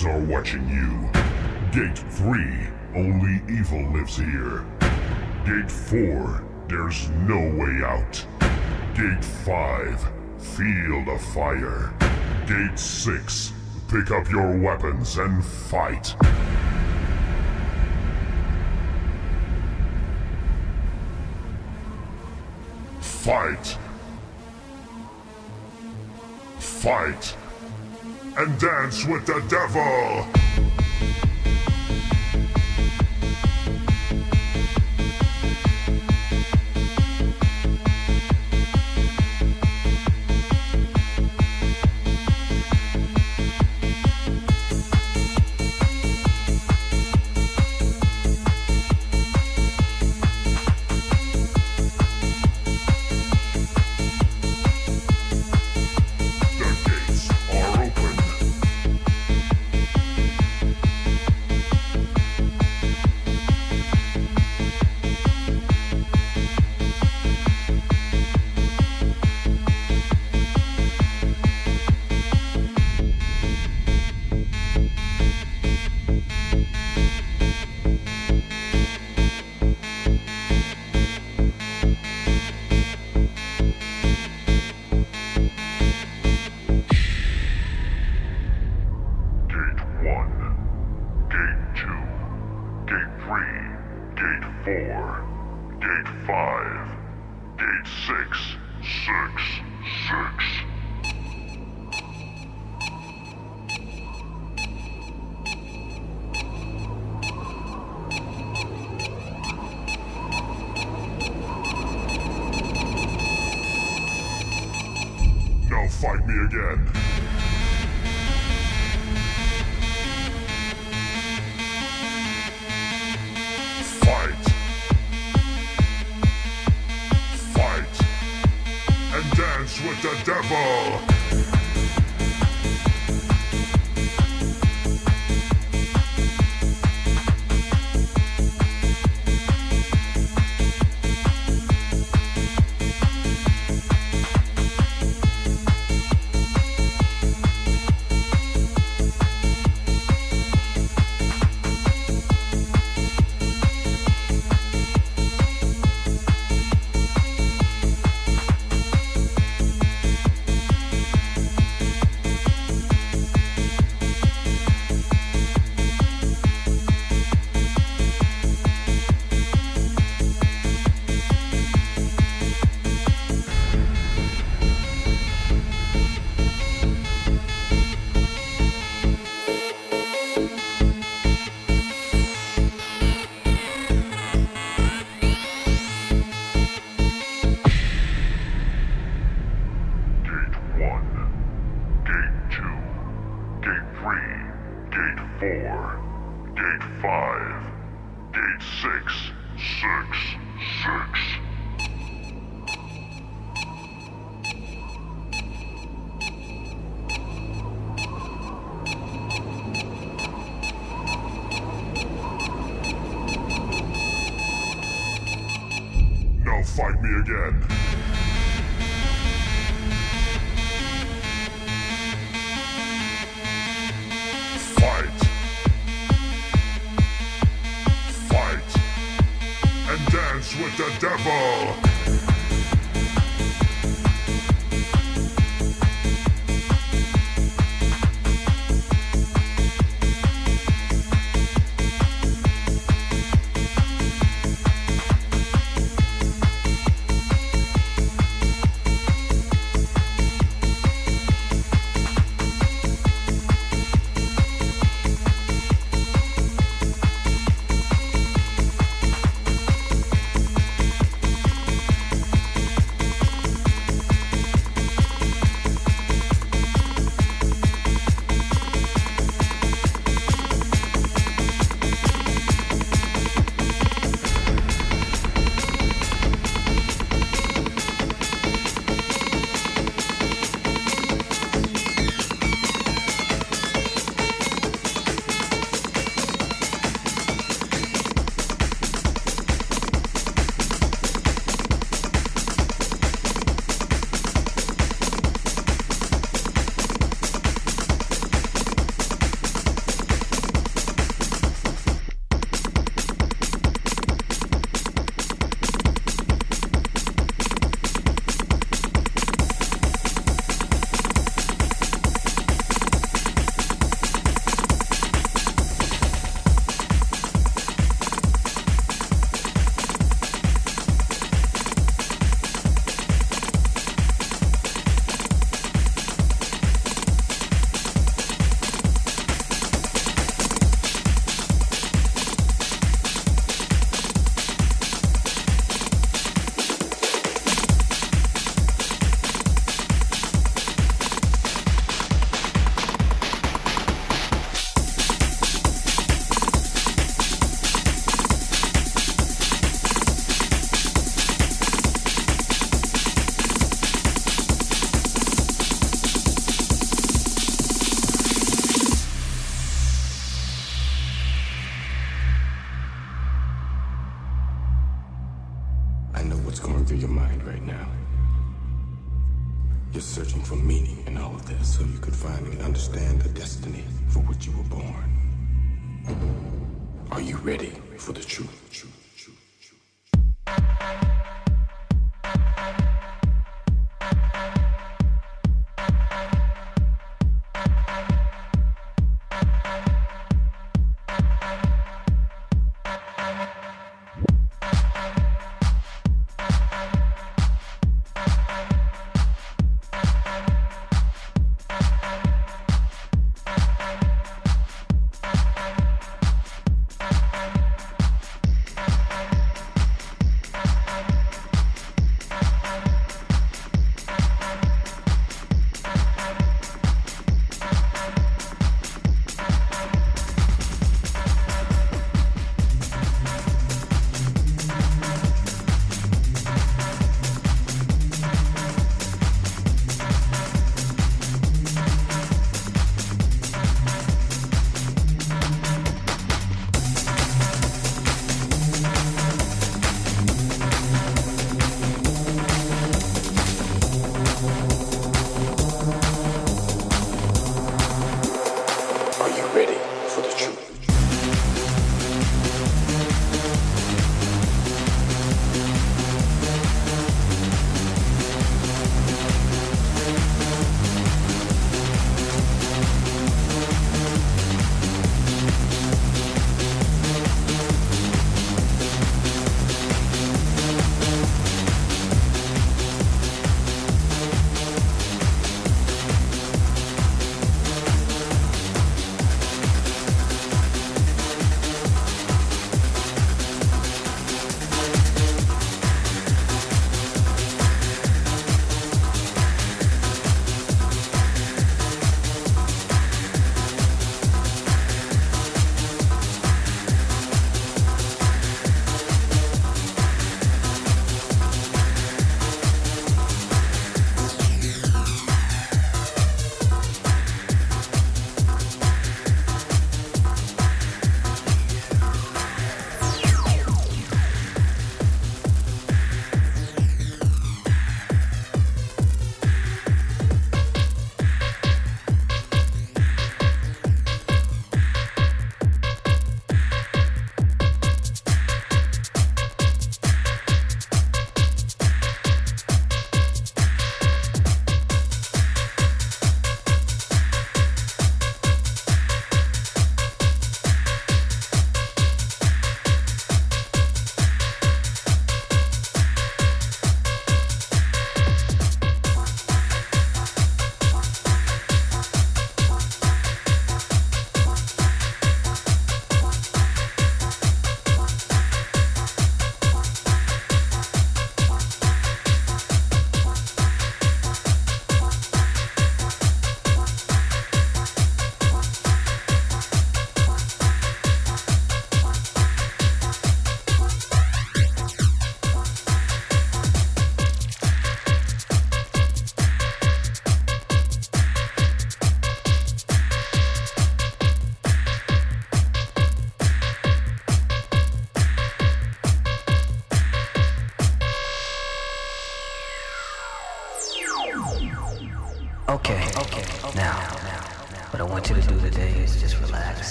are watching you. Gate 3, only evil lives here. Gate 4, there's no way out. Gate 5, field of fire. Gate 6, pick up your weapons and fight. dance with the devil.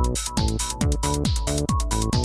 Thank you.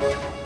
you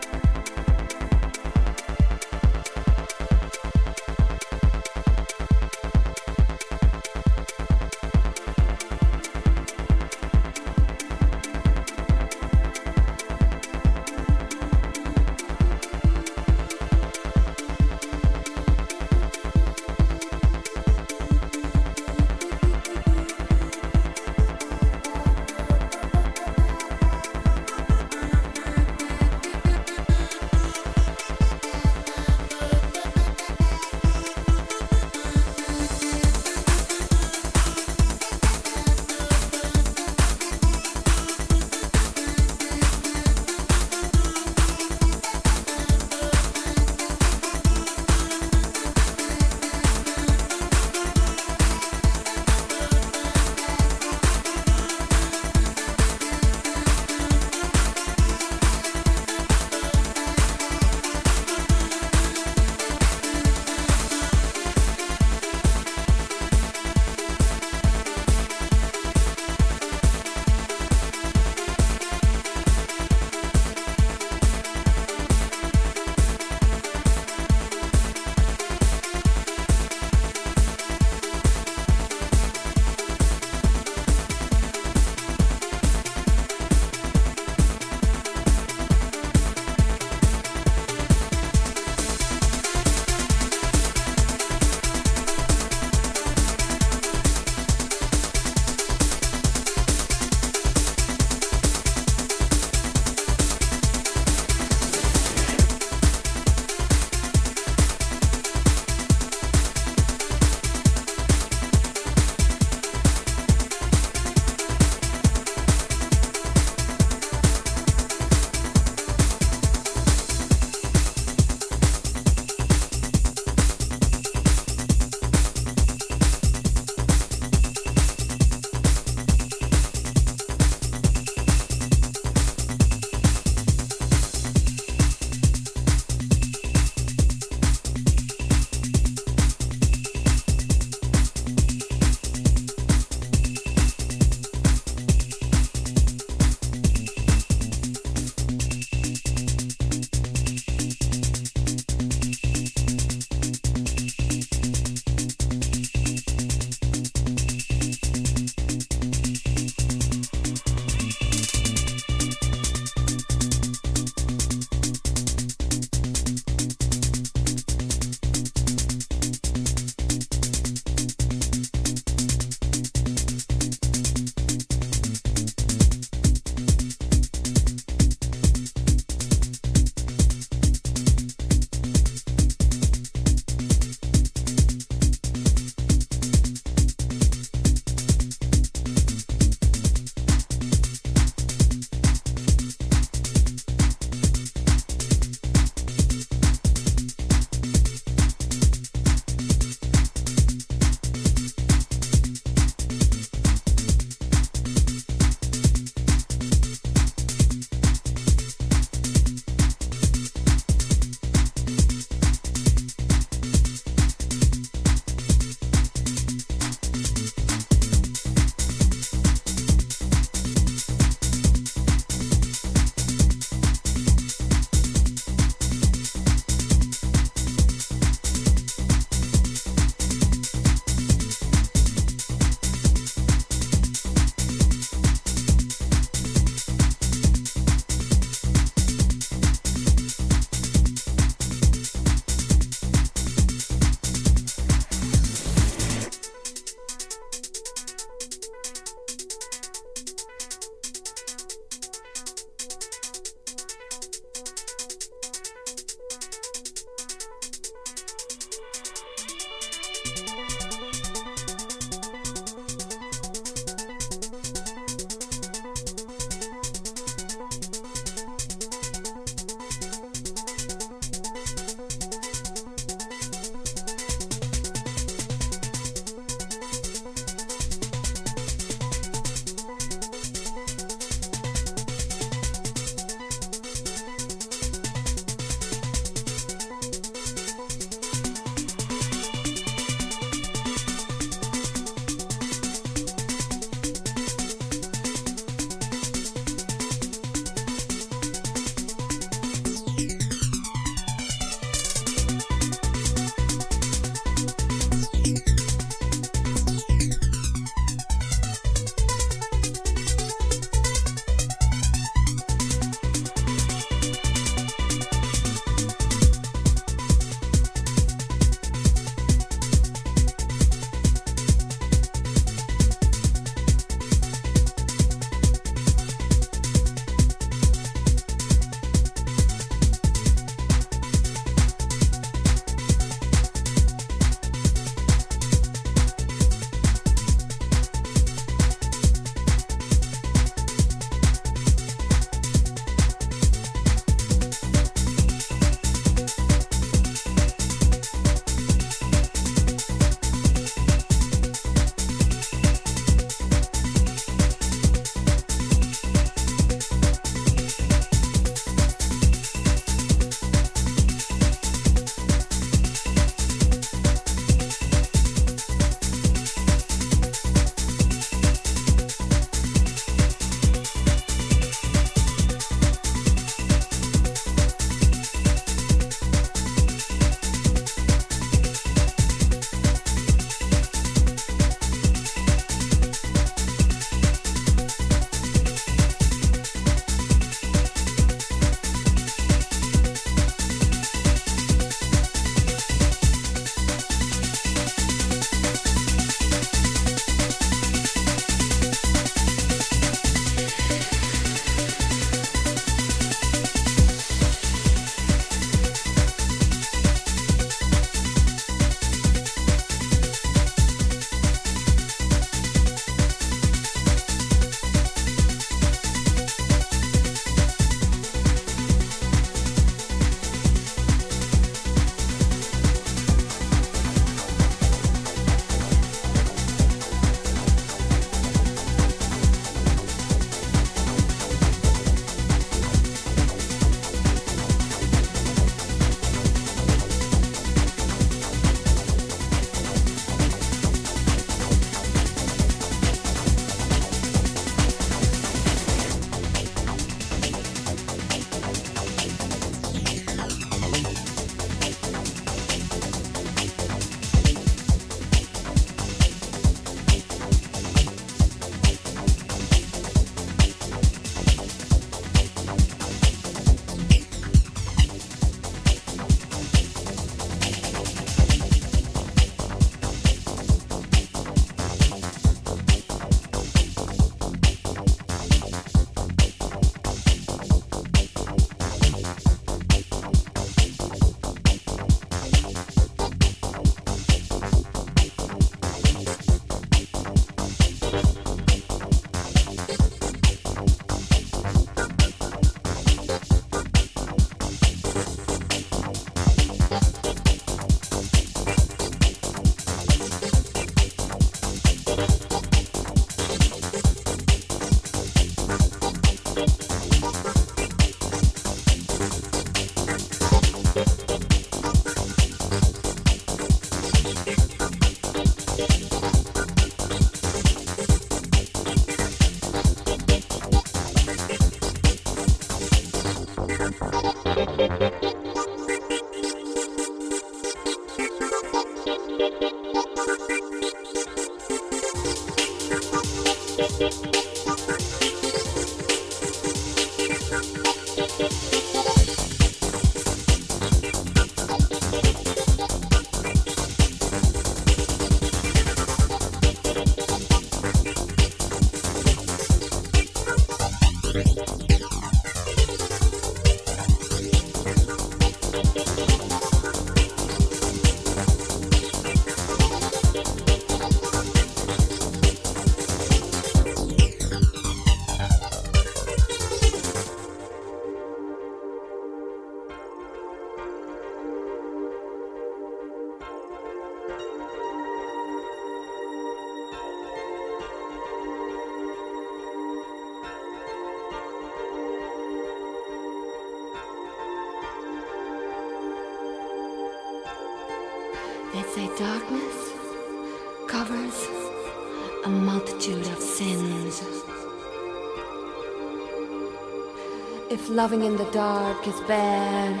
loving in the dark is bad,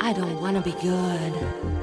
I don't wanna be good.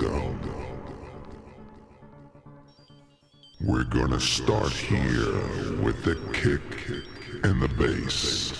Welcome. We're gonna start here with the kick and the bass.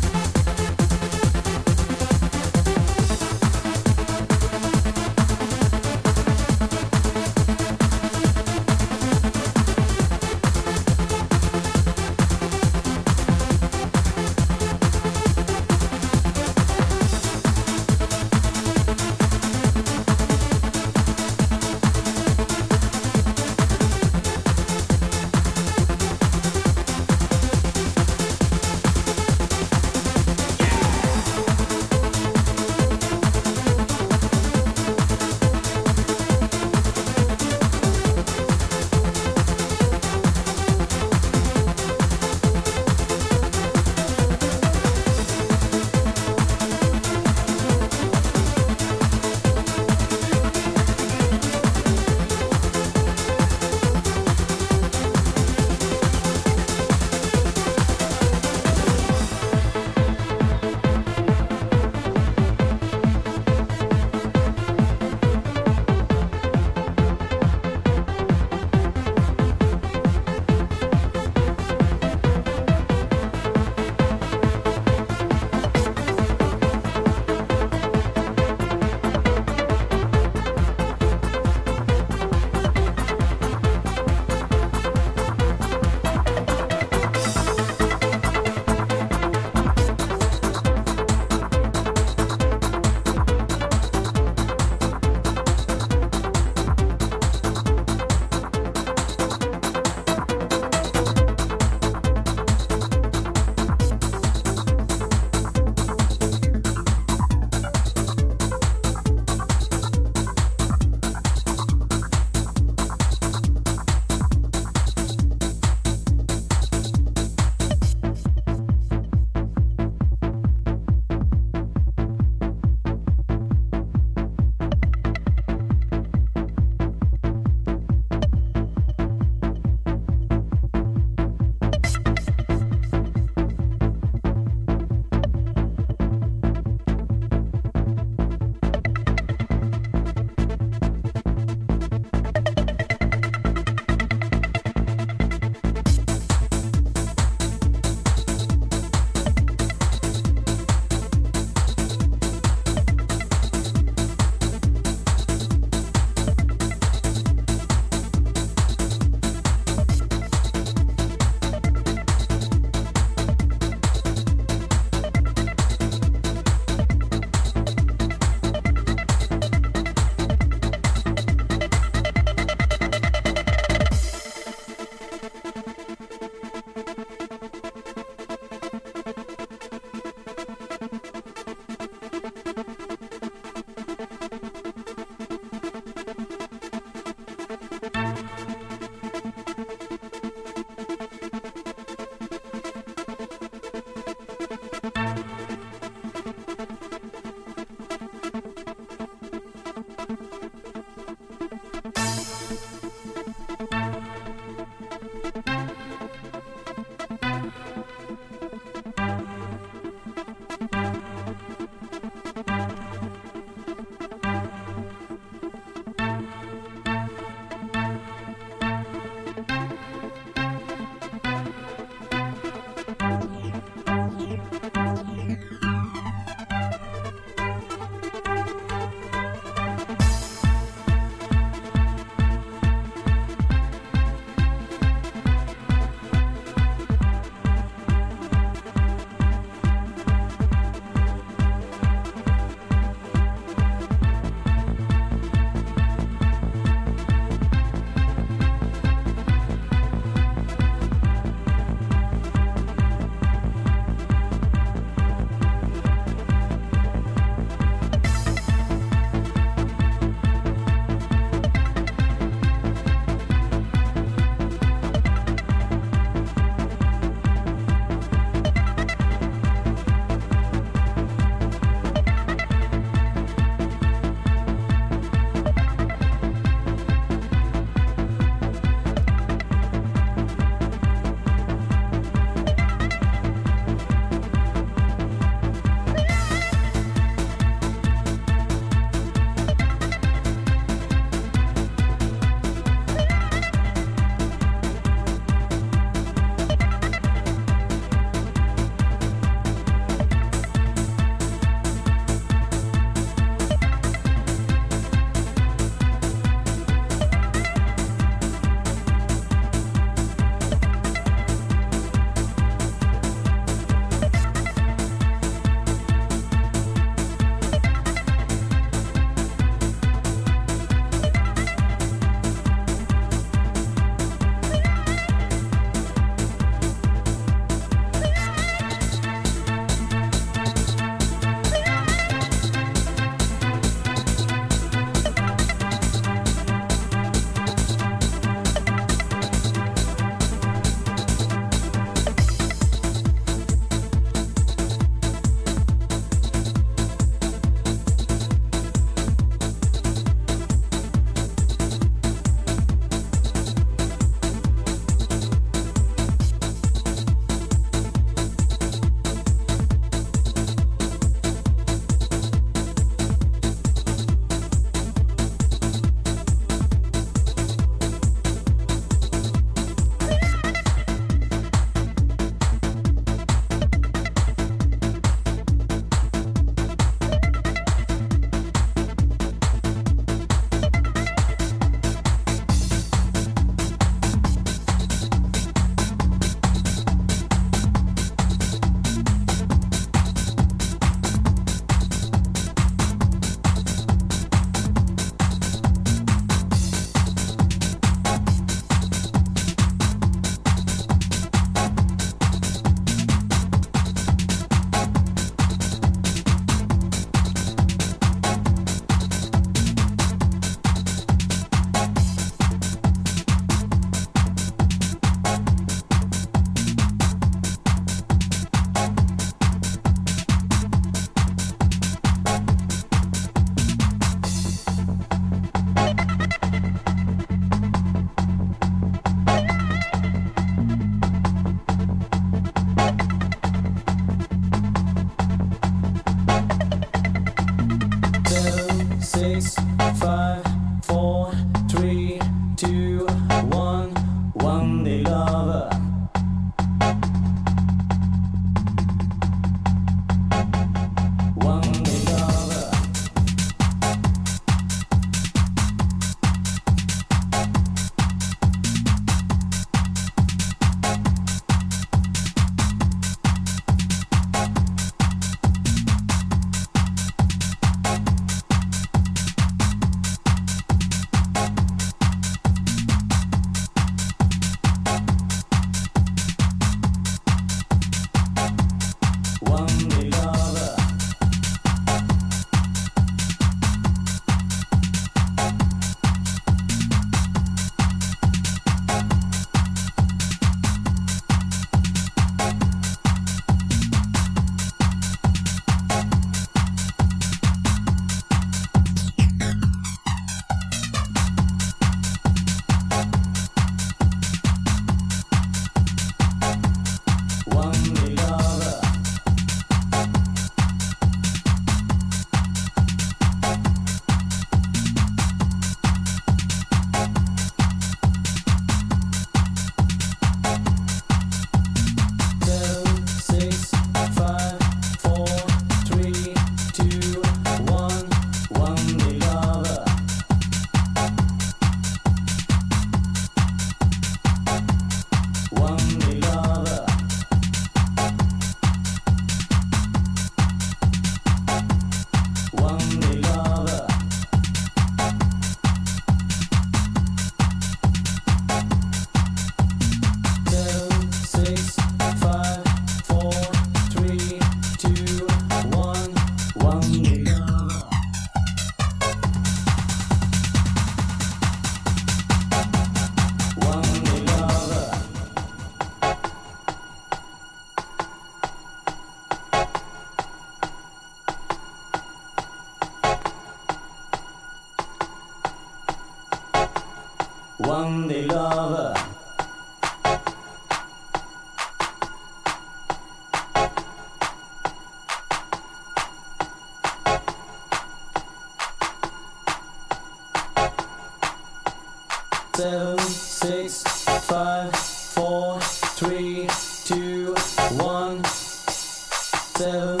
Seven, six, five, four, three, two, one. Seven,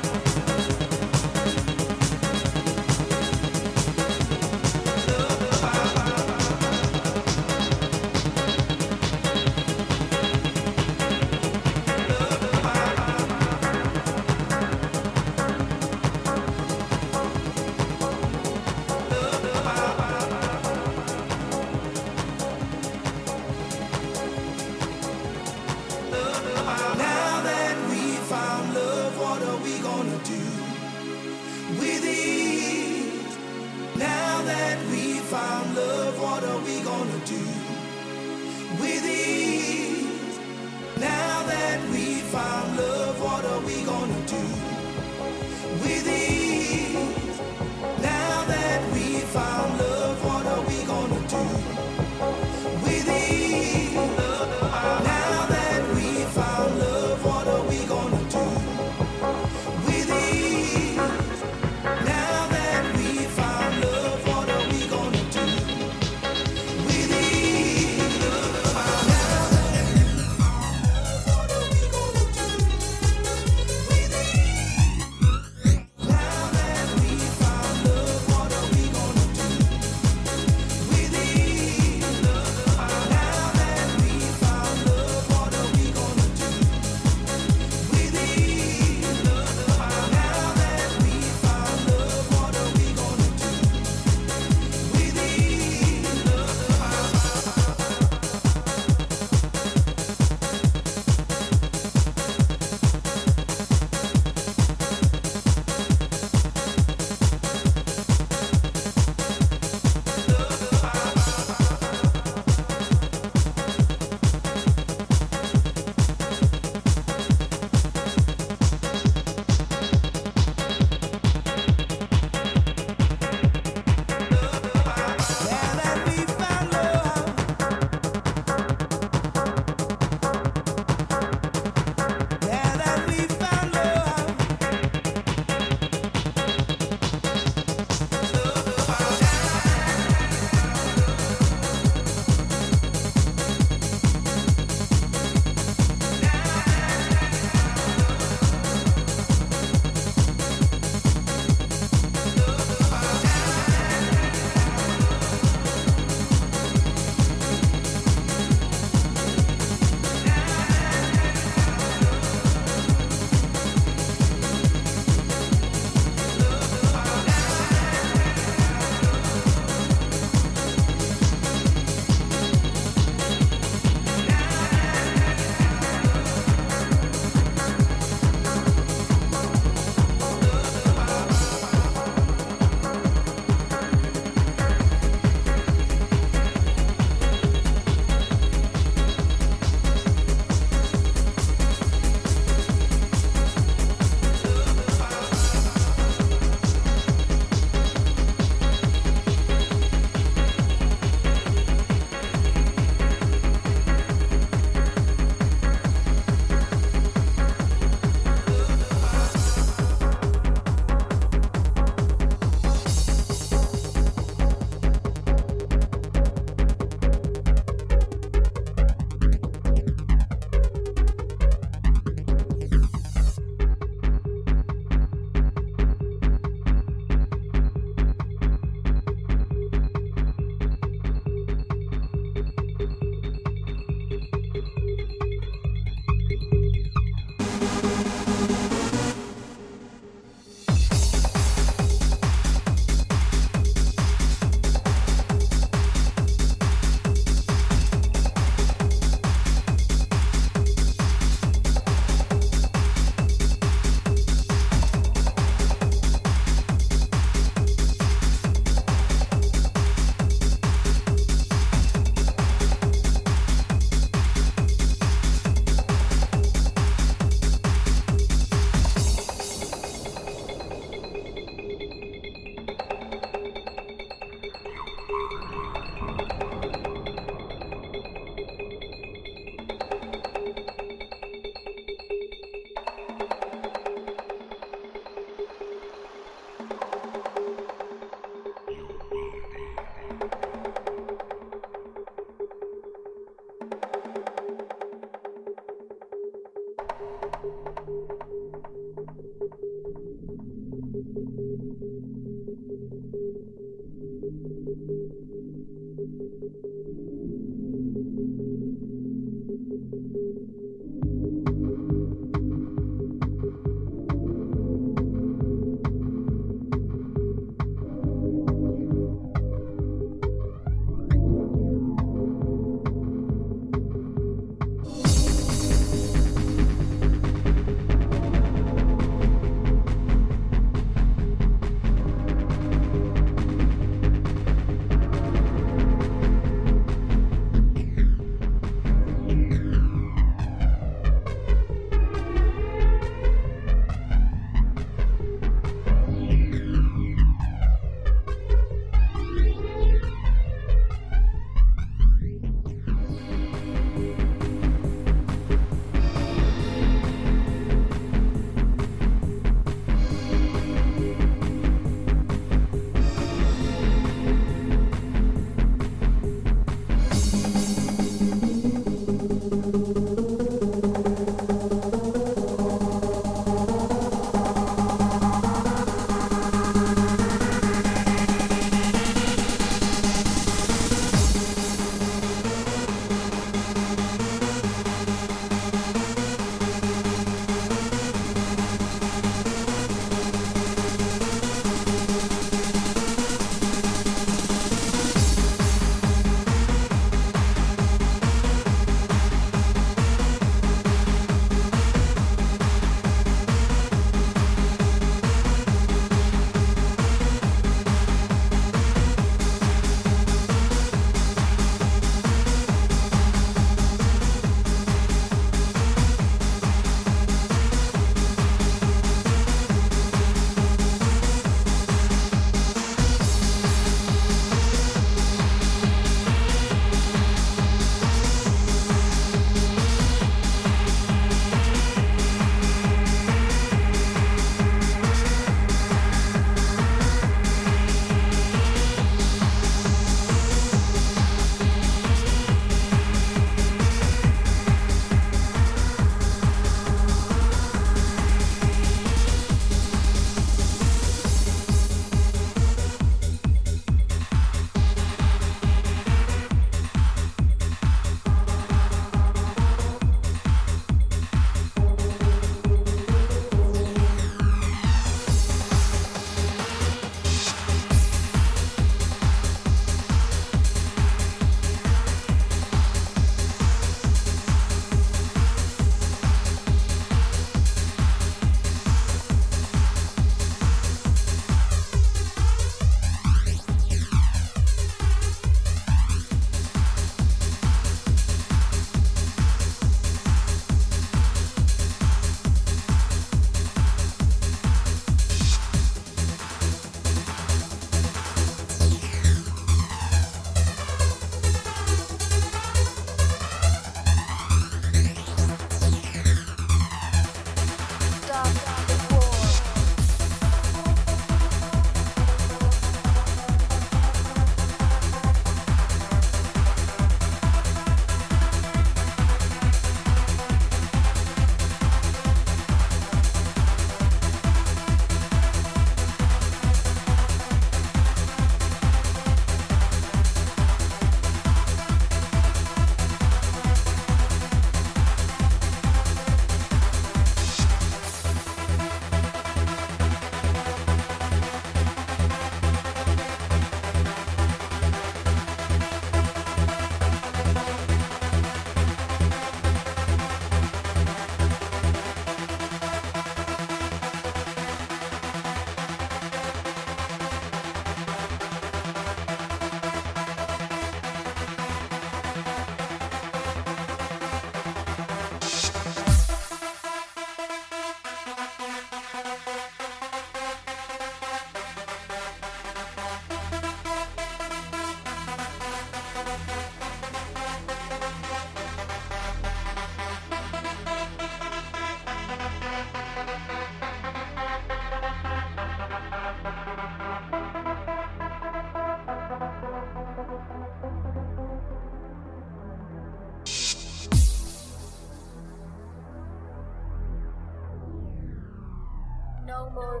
more